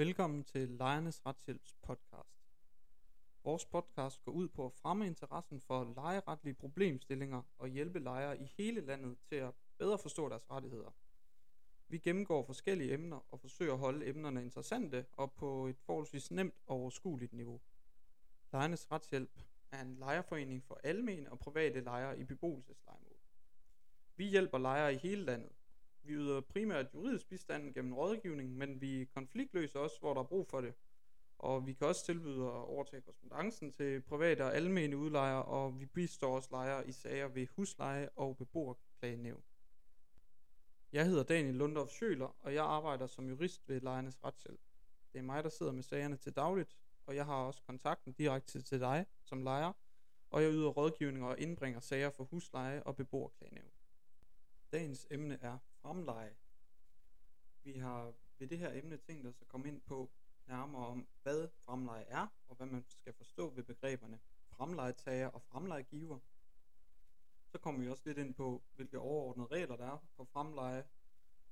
Velkommen til Lejernes Retshjælps podcast. Vores podcast går ud på at fremme interessen for lejeretlige problemstillinger og hjælpe lejere i hele landet til at bedre forstå deres rettigheder. Vi gennemgår forskellige emner og forsøger at holde emnerne interessante og på et forholdsvis nemt og overskueligt niveau. Lejernes Retshjælp er en lejerforening for almene og private lejere i beboelseslejemål. Vi hjælper lejere i hele landet. Vi yder primært juridisk bistand gennem rådgivning, men vi konfliktløser også, hvor der er brug for det. Og vi kan også tilbyde at overtage korrespondancen til private og almene udlejere, og vi bistår også lejere i sager ved husleje og beboerklagenævn. Jeg hedder Daniel Lundorf Schøler, og jeg arbejder som jurist ved Lejernes Retshjælp. Det er mig, der sidder med sagerne til dagligt, og jeg har også kontakten direkte til dig som lejer, og jeg yder rådgivning og indbringer sager for husleje og beboerklagenævn. Dagens emne er fremleje. Vi har ved det her emne tænkt os at komme ind på nærmere om, hvad fremleje er, og hvad man skal forstå ved begreberne fremlejetager og fremlejegiver. Så kommer vi også lidt ind på, hvilke overordnede regler der er for fremleje.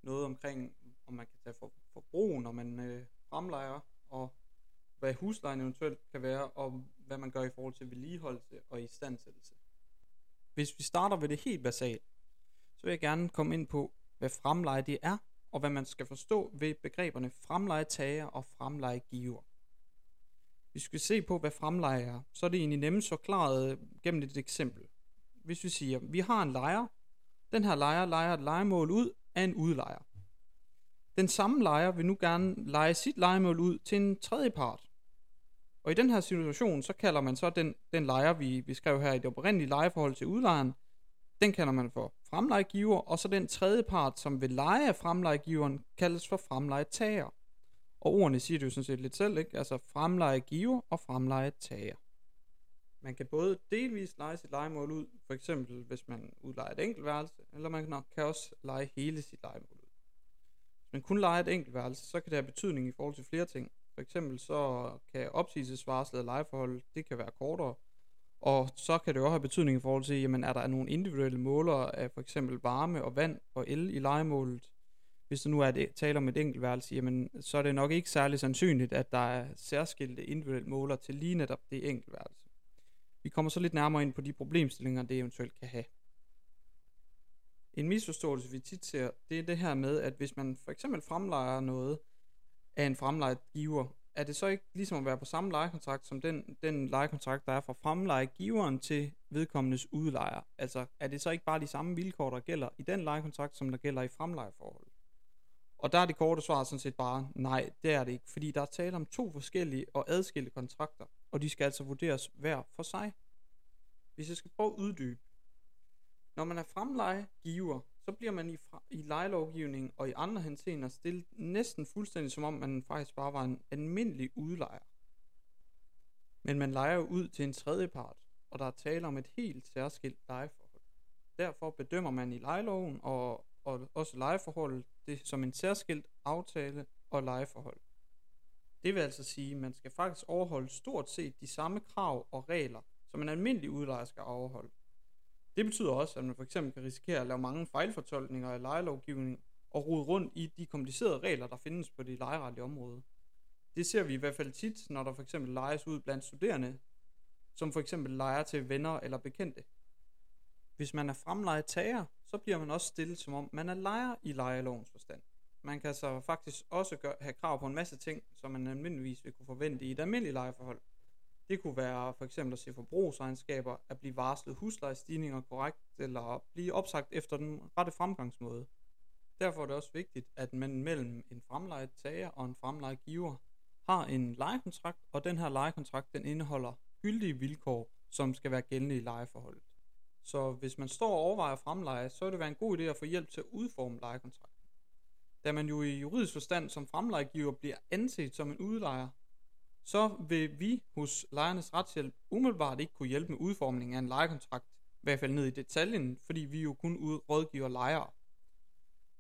Noget omkring, om man kan tage for, forbrug, når man øh, fremlejer, og hvad huslejen eventuelt kan være, og hvad man gør i forhold til vedligeholdelse og istandsættelse. Hvis vi starter ved det helt basalt, så vil jeg gerne komme ind på, hvad fremleje det er, og hvad man skal forstå ved begreberne fremlejetager og fremlejegiver. Hvis vi skal se på, hvad fremleje er, så er det egentlig nemmest forklaret øh, gennem et eksempel. Hvis vi siger, vi har en lejer, den her lejer lejer et lejemål ud af en udlejer. Den samme lejer vil nu gerne lege sit lejemål ud til en tredje part. Og i den her situation, så kalder man så den, den lejer, vi, beskrev her i det oprindelige lejeforhold til udlejeren, den kalder man for fremlejegiver, og så den tredje part, som vil lege af fremlejegiveren, kaldes for fremlejetager. Og ordene siger det jo sådan set lidt selv, ikke? Altså fremlejegiver og fremlejetager. Man kan både delvis lege sit legemål ud, for eksempel hvis man udlejer et enkeltværelse, eller man kan også lege hele sit legemål ud. Hvis man kun leger et enkeltværelse, så kan det have betydning i forhold til flere ting. For eksempel så kan opsigelsesvarslet af lejeforhold, det kan være kortere, og så kan det også have betydning i forhold til, jamen er der nogle individuelle målere af for eksempel varme og vand og el i legemålet. Hvis der nu er det, taler om et enkeltværelse, jamen så er det nok ikke særlig sandsynligt, at der er særskilte individuelle målere til lige netop det enkeltværelse. Vi kommer så lidt nærmere ind på de problemstillinger, det eventuelt kan have. En misforståelse, vi tit ser, det er det her med, at hvis man for eksempel fremlejer noget af en fremlejet giver, er det så ikke ligesom at være på samme lejekontrakt som den, den lejekontrakt, der er fra fremlejegiveren til vedkommendes udlejer? Altså, er det så ikke bare de samme vilkår, der gælder i den lejekontrakt, som der gælder i fremlejeforholdet? Og der er det korte svar sådan set bare, nej, det er det ikke, fordi der er tale om to forskellige og adskilte kontrakter, og de skal altså vurderes hver for sig. Hvis jeg skal prøve at uddybe. Når man er fremlejegiver, så bliver man i, fra, i lejelovgivningen og i andre henseender stillet næsten fuldstændig som om man faktisk bare var en almindelig udlejer. Men man lejer ud til en tredje part, og der er tale om et helt særskilt lejeforhold. Derfor bedømmer man i lejeloven og, og også lejeforholdet det som en særskilt aftale og lejeforhold. Det vil altså sige, at man skal faktisk overholde stort set de samme krav og regler, som en almindelig udlejer skal overholde. Det betyder også, at man for eksempel kan risikere at lave mange fejlfortolkninger af lejelovgivning og rode rundt i de komplicerede regler, der findes på det lejeretlige område. Det ser vi i hvert fald tit, når der for eksempel lejes ud blandt studerende, som for eksempel lejer til venner eller bekendte. Hvis man er fremlejet tager, så bliver man også stillet som om man er lejer i lejelovens forstand. Man kan så faktisk også gøre, have krav på en masse ting, som man almindeligvis vil kunne forvente i et almindeligt lejeforhold. Det kunne være for eksempel at se forbrugsregnskaber, at blive varslet huslejestigninger korrekt, eller blive opsagt efter den rette fremgangsmåde. Derfor er det også vigtigt, at man mellem en fremlejet tager og en fremlejet giver har en lejekontrakt, og den her lejekontrakt den indeholder gyldige vilkår, som skal være gældende i lejeforholdet. Så hvis man står og overvejer fremleje, så vil det være en god idé at få hjælp til at udforme lejekontrakten. Da man jo i juridisk forstand som fremlejegiver bliver anset som en udlejer, så vil vi hos lejernes retshjælp umiddelbart ikke kunne hjælpe med udformningen af en lejekontrakt, i hvert fald ned i detaljen, fordi vi jo kun rådgiver lejere.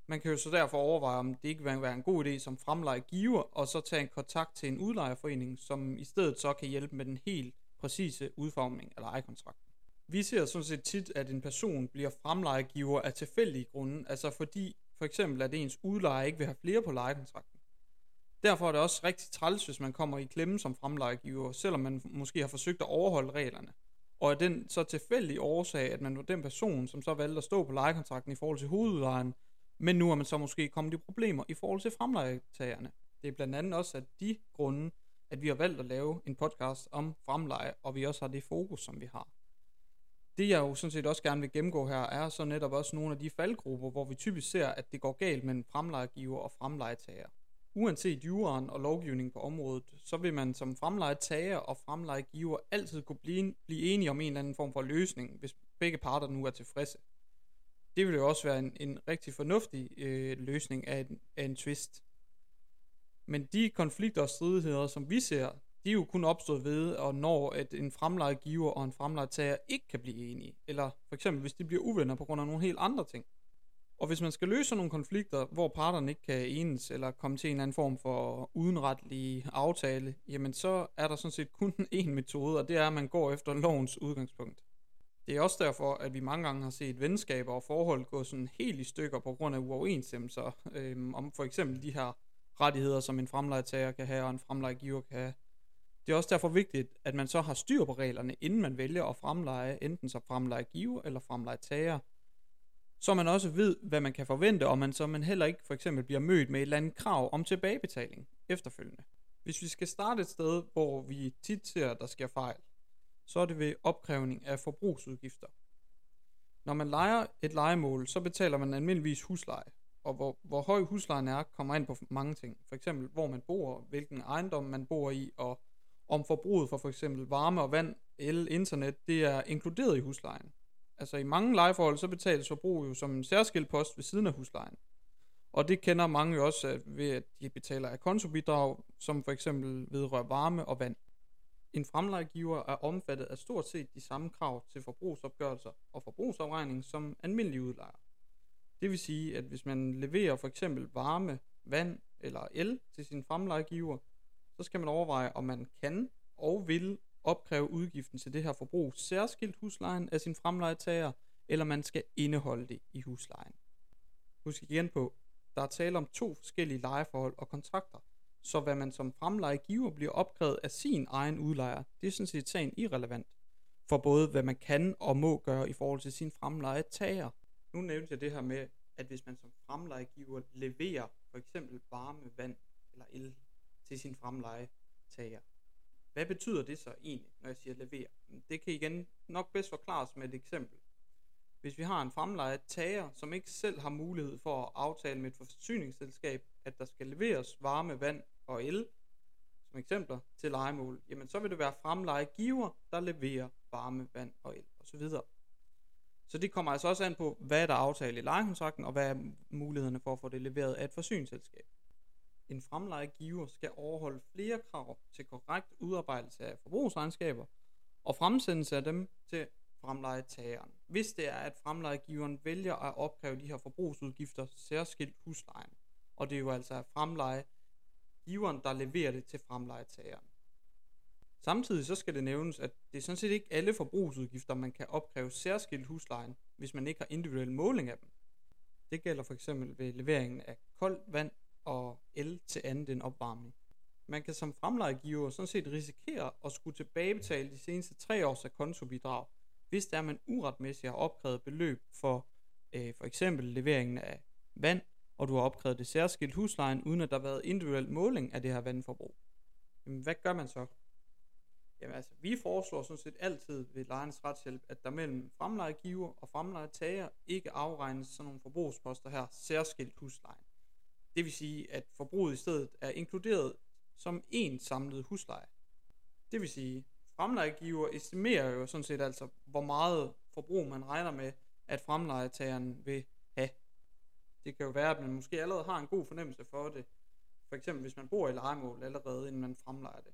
Man kan jo så derfor overveje, om det ikke vil være en god idé som fremleje giver, og så tage en kontakt til en udlejerforening, som i stedet så kan hjælpe med den helt præcise udformning af lejekontrakten. Vi ser sådan set tit, at en person bliver fremlejegiver af tilfældige grunde, altså fordi for eksempel, at ens udlejer ikke vil have flere på lejekontrakten. Derfor er det også rigtig træls, hvis man kommer i klemme som fremlejegiver, selvom man måske har forsøgt at overholde reglerne. Og er den så tilfældig årsag, at man var den person, som så valgte at stå på lejekontrakten i forhold til hovedudlejeren, men nu er man så måske kommet i problemer i forhold til fremlejetagerne. Det er blandt andet også af de grunde, at vi har valgt at lave en podcast om fremleje, og vi også har det fokus, som vi har. Det jeg jo sådan set også gerne vil gennemgå her, er så netop også nogle af de faldgrupper, hvor vi typisk ser, at det går galt mellem fremlejegiver og fremlejetager. Uanset juraen og lovgivningen på området, så vil man som fremlejetager og fremlejegiver altid kunne blive, blive enige om en eller anden form for løsning, hvis begge parter nu er tilfredse. Det vil jo også være en, en rigtig fornuftig øh, løsning af en, af en twist. Men de konflikter og stridigheder, som vi ser, de er jo kun opstået ved, og når at en fremlejegiver og en fremlejetager ikke kan blive enige. Eller for eksempel, hvis de bliver uvenner på grund af nogle helt andre ting. Og hvis man skal løse nogle konflikter, hvor parterne ikke kan enes, eller komme til en eller anden form for udenretlig aftale, jamen så er der sådan set kun én metode, og det er, at man går efter lovens udgangspunkt. Det er også derfor, at vi mange gange har set venskaber og forhold gå sådan helt i stykker på grund af uoverensstemmelser, øhm, om for eksempel de her rettigheder, som en fremlejetager kan have, og en fremlejegiver kan have. Det er også derfor vigtigt, at man så har styr på reglerne, inden man vælger at fremleje, enten som fremlejegiver eller fremlejetager, så man også ved, hvad man kan forvente, og man så man heller ikke for eksempel bliver mødt med et eller andet krav om tilbagebetaling efterfølgende. Hvis vi skal starte et sted, hvor vi tit ser, at der sker fejl, så er det ved opkrævning af forbrugsudgifter. Når man leger et legemål, så betaler man almindeligvis husleje, og hvor, hvor høj huslejen er, kommer ind på mange ting. For eksempel, hvor man bor, hvilken ejendom man bor i, og om forbruget for for eksempel varme og vand, el, internet, det er inkluderet i huslejen. Altså i mange lejeforhold, så betales forbrug jo som en særskilt post ved siden af huslejen. Og det kender mange jo også ved, at de betaler af kontobidrag, som for eksempel vedrører varme og vand. En fremlejegiver er omfattet af stort set de samme krav til forbrugsopgørelser og forbrugsafregning som almindelige udlejere. Det vil sige, at hvis man leverer for eksempel varme, vand eller el til sin fremlejegiver, så skal man overveje, om man kan og vil opkræve udgiften til det her forbrug særskilt huslejen af sin fremlejetager, eller man skal indeholde det i huslejen. Husk igen på, der er tale om to forskellige lejeforhold og kontrakter, så hvad man som fremlejegiver bliver opkrævet af sin egen udlejer, det er sådan set sagen irrelevant for både hvad man kan og må gøre i forhold til sin fremlejetager. Nu nævnte jeg det her med, at hvis man som fremlejegiver leverer for eksempel varme, vand eller el til sin fremlejetager, hvad betyder det så egentlig, når jeg siger levere? Det kan igen nok bedst forklares med et eksempel. Hvis vi har en fremlejet tager, som ikke selv har mulighed for at aftale med et forsyningsselskab, at der skal leveres varme, vand og el, som eksempler til legemål, jamen så vil det være fremlejegiver, der leverer varme, vand og el osv. Så det kommer altså også an på, hvad der er aftalt i lejekontrakten, og hvad er mulighederne for at få det leveret af et forsyningsselskab. En fremlejegiver skal overholde flere krav til korrekt udarbejdelse af forbrugsregnskaber og fremsendelse af dem til fremlejetageren, hvis det er, at fremlejegiveren vælger at opkræve de her forbrugsudgifter særskilt huslejen. Og det er jo altså fremlejegiveren, der leverer det til fremlejetageren. Samtidig så skal det nævnes, at det er sådan set ikke alle forbrugsudgifter, man kan opkræve særskilt huslejen, hvis man ikke har individuel måling af dem. Det gælder for eksempel ved leveringen af koldt vand og el til andet end opvarmning. Man kan som fremlejegiver sådan set risikere at skulle tilbagebetale de seneste tre års af kontobidrag, hvis der man uretmæssigt har opkrævet beløb for øh, for eksempel leveringen af vand, og du har opkrævet det særskilt huslejen, uden at der har været individuel måling af det her vandforbrug. Jamen, hvad gør man så? Jamen altså, vi foreslår sådan set altid ved lejernes retshjælp, at der mellem fremlejegiver og fremlejetager ikke afregnes sådan nogle forbrugsposter her, særskilt huslejen. Det vil sige, at forbruget i stedet er inkluderet som en samlet husleje. Det vil sige, fremlejegiver estimerer jo sådan set altså, hvor meget forbrug man regner med, at fremlejetageren vil have. Det kan jo være, at man måske allerede har en god fornemmelse for det. For eksempel hvis man bor i legemål allerede, inden man fremlejer det.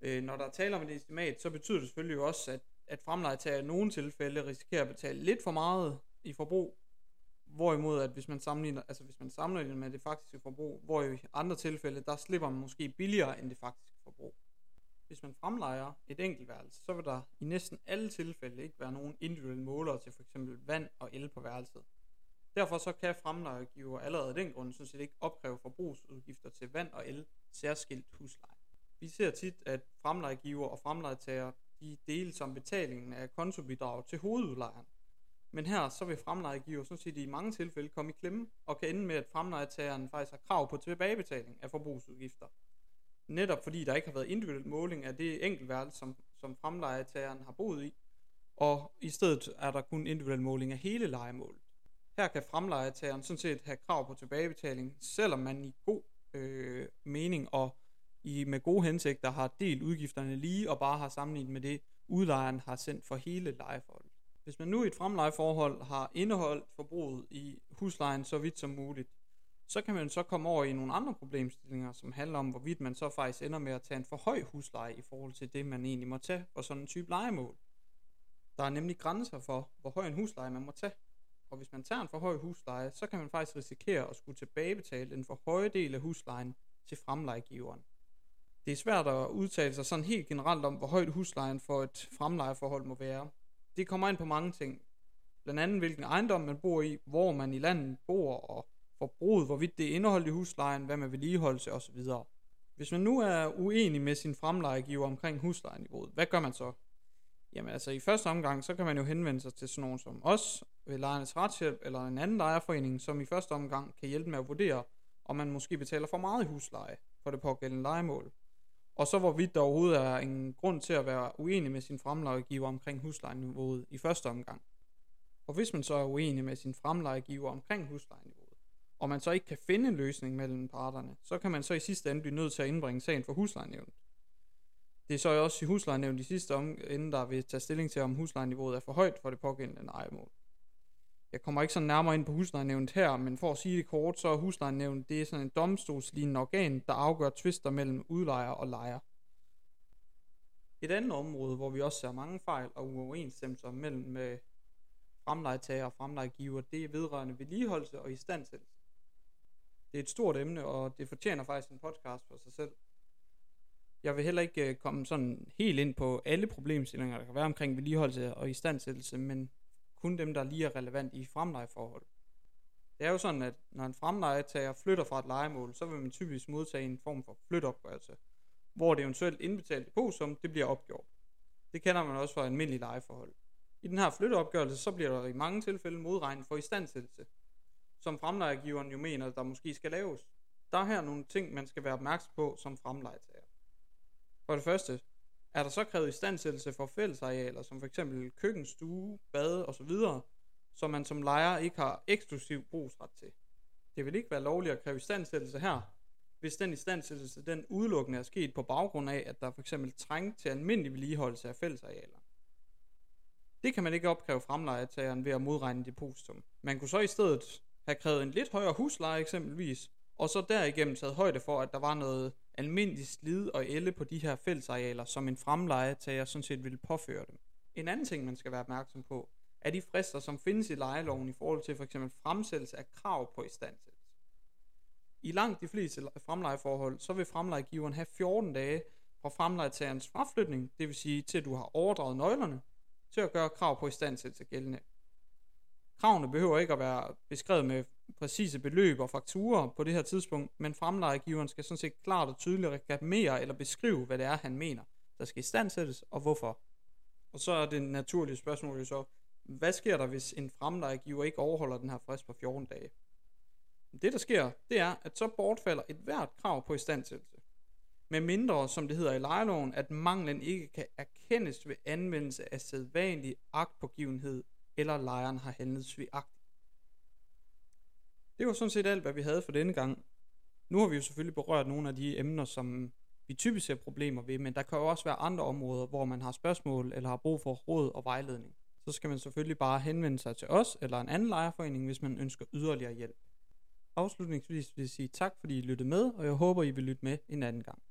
Øh, når der er tale om et estimat, så betyder det selvfølgelig også, at, at fremlejetager i nogle tilfælde risikerer at betale lidt for meget i forbrug, Hvorimod, at hvis man sammenligner, altså hvis man sammenligner med det faktiske forbrug, hvor i andre tilfælde, der slipper man måske billigere end det faktiske forbrug. Hvis man fremlejer et enkeltværelse, så vil der i næsten alle tilfælde ikke være nogen individuelle målere til f.eks. vand og el på værelset. Derfor så kan fremlejegiver allerede af den grund sådan set ikke opkræve forbrugsudgifter til vand og el særskilt husleje. Vi ser tit, at fremlejegiver og fremlejetager de deles om betalingen af kontobidrag til hovedudlejeren. Men her så vil fremlejegiver sådan set i mange tilfælde komme i klemme, og kan ende med, at fremlejetageren faktisk har krav på tilbagebetaling af forbrugsudgifter. Netop fordi der ikke har været individuel måling af det enkeltværelse, som, som fremlejetageren har boet i, og i stedet er der kun individuel måling af hele lejemålet. Her kan fremlejetageren sådan set have krav på tilbagebetaling, selvom man i god øh, mening og i med gode hensigter har delt udgifterne lige og bare har sammenlignet med det, udlejeren har sendt for hele lejeforholdet. Hvis man nu i et fremlejeforhold har indeholdt forbruget i huslejen så vidt som muligt, så kan man så komme over i nogle andre problemstillinger, som handler om, hvorvidt man så faktisk ender med at tage en for høj husleje i forhold til det, man egentlig må tage for sådan en type lejemål. Der er nemlig grænser for, hvor høj en husleje man må tage. Og hvis man tager en for høj husleje, så kan man faktisk risikere at skulle tilbagebetale den for høje del af huslejen til fremlejegiveren. Det er svært at udtale sig sådan helt generelt om, hvor højt huslejen for et fremlejeforhold må være. Det kommer ind på mange ting. Blandt andet hvilken ejendom man bor i, hvor man i landet bor, og forbruget, hvorvidt det er indeholdt i huslejen, hvad man vedligeholdelse osv. Hvis man nu er uenig med sin fremlejegiver omkring huslejeniveauet, hvad gør man så? Jamen altså i første omgang, så kan man jo henvende sig til sådan nogen som os, ved lejernes retshjælp eller en anden lejerforening, som i første omgang kan hjælpe med at vurdere, om man måske betaler for meget i husleje for det pågældende lejemål. Og så hvorvidt der overhovedet er en grund til at være uenig med sin fremlejegiver omkring huslejeniveauet i første omgang. Og hvis man så er uenig med sin fremlejegiver omkring huslejeniveauet, og man så ikke kan finde en løsning mellem parterne, så kan man så i sidste ende blive nødt til at indbringe sagen for huslejenævnet. Det er så også i huslejenævnet i sidste ende, der vil tage stilling til, om huslejeniveauet er for højt for det pågældende ejermål. Jeg kommer ikke så nærmere ind på huslejenævnet her, men for at sige det kort, så er huslejenævnet det er sådan en domstolslignende organ, der afgør tvister mellem udlejer og lejer. Et andet område, hvor vi også ser mange fejl og uoverensstemmelser mellem øh, fremlejetager og fremlejegiver, det er vedrørende vedligeholdelse og istandsættelse. Det er et stort emne, og det fortjener faktisk en podcast for sig selv. Jeg vil heller ikke øh, komme sådan helt ind på alle problemstillinger, der kan være omkring vedligeholdelse og istandsættelse, men kun dem, der lige er relevant i fremlejeforhold. Det er jo sådan, at når en fremlejetager flytter fra et lejemål, så vil man typisk modtage en form for flytopgørelse, hvor det eventuelt indbetalte depositum, det bliver opgjort. Det kender man også fra almindelige lejeforhold. I den her flytteopgørelse, så bliver der i mange tilfælde modregnet for istandsættelse, som fremlejegiveren jo mener, der måske skal laves. Der er her nogle ting, man skal være opmærksom på som fremlejetager. For det første, er der så krævet istandsættelse for fællesarealer, som f.eks. køkken, stue, bade osv., som man som lejer ikke har eksklusiv brugsret til. Det vil ikke være lovligt at kræve istandsættelse her, hvis den istandsættelse den udelukkende er sket på baggrund af, at der f.eks. træng til almindelig vedligeholdelse af fællesarealer. Det kan man ikke opkræve fremlejetageren ved at modregne depositum. Man kunne så i stedet have krævet en lidt højere husleje eksempelvis, og så derigennem taget højde for, at der var noget almindelig slid og elle på de her fællesarealer, som en fremlejetager sådan set ville påføre dem. En anden ting, man skal være opmærksom på, er de frister, som findes i lejeloven i forhold til f.eks. fremsættelse af krav på istandsættelse. I langt de fleste fremlejeforhold, så vil fremlejegiveren have 14 dage fra fremlejetagerens fraflytning, det vil sige til at du har overdraget nøglerne, til at gøre krav på istandsættelse gældende. Kravene behøver ikke at være beskrevet med præcise beløb og fakturer på det her tidspunkt, men fremlejegiveren skal sådan set klart og tydeligt reklamere eller beskrive, hvad det er, han mener, der skal istandsættes og hvorfor. Og så er det naturlige spørgsmål jo så, hvad sker der, hvis en fremlejegiver ikke overholder den her frist på 14 dage? Det, der sker, det er, at så bortfalder et hvert krav på istandsættelse. Med mindre, som det hedder i lejeloven, at manglen ikke kan erkendes ved anvendelse af sædvanlig agtpågivenhed eller lejeren har handlet svigagtigt. Det var sådan set alt, hvad vi havde for denne gang. Nu har vi jo selvfølgelig berørt nogle af de emner, som vi typisk ser problemer ved, men der kan jo også være andre områder, hvor man har spørgsmål eller har brug for råd og vejledning. Så skal man selvfølgelig bare henvende sig til os eller en anden lejerforening, hvis man ønsker yderligere hjælp. Afslutningsvis vil jeg sige tak, fordi I lyttede med, og jeg håber, I vil lytte med en anden gang.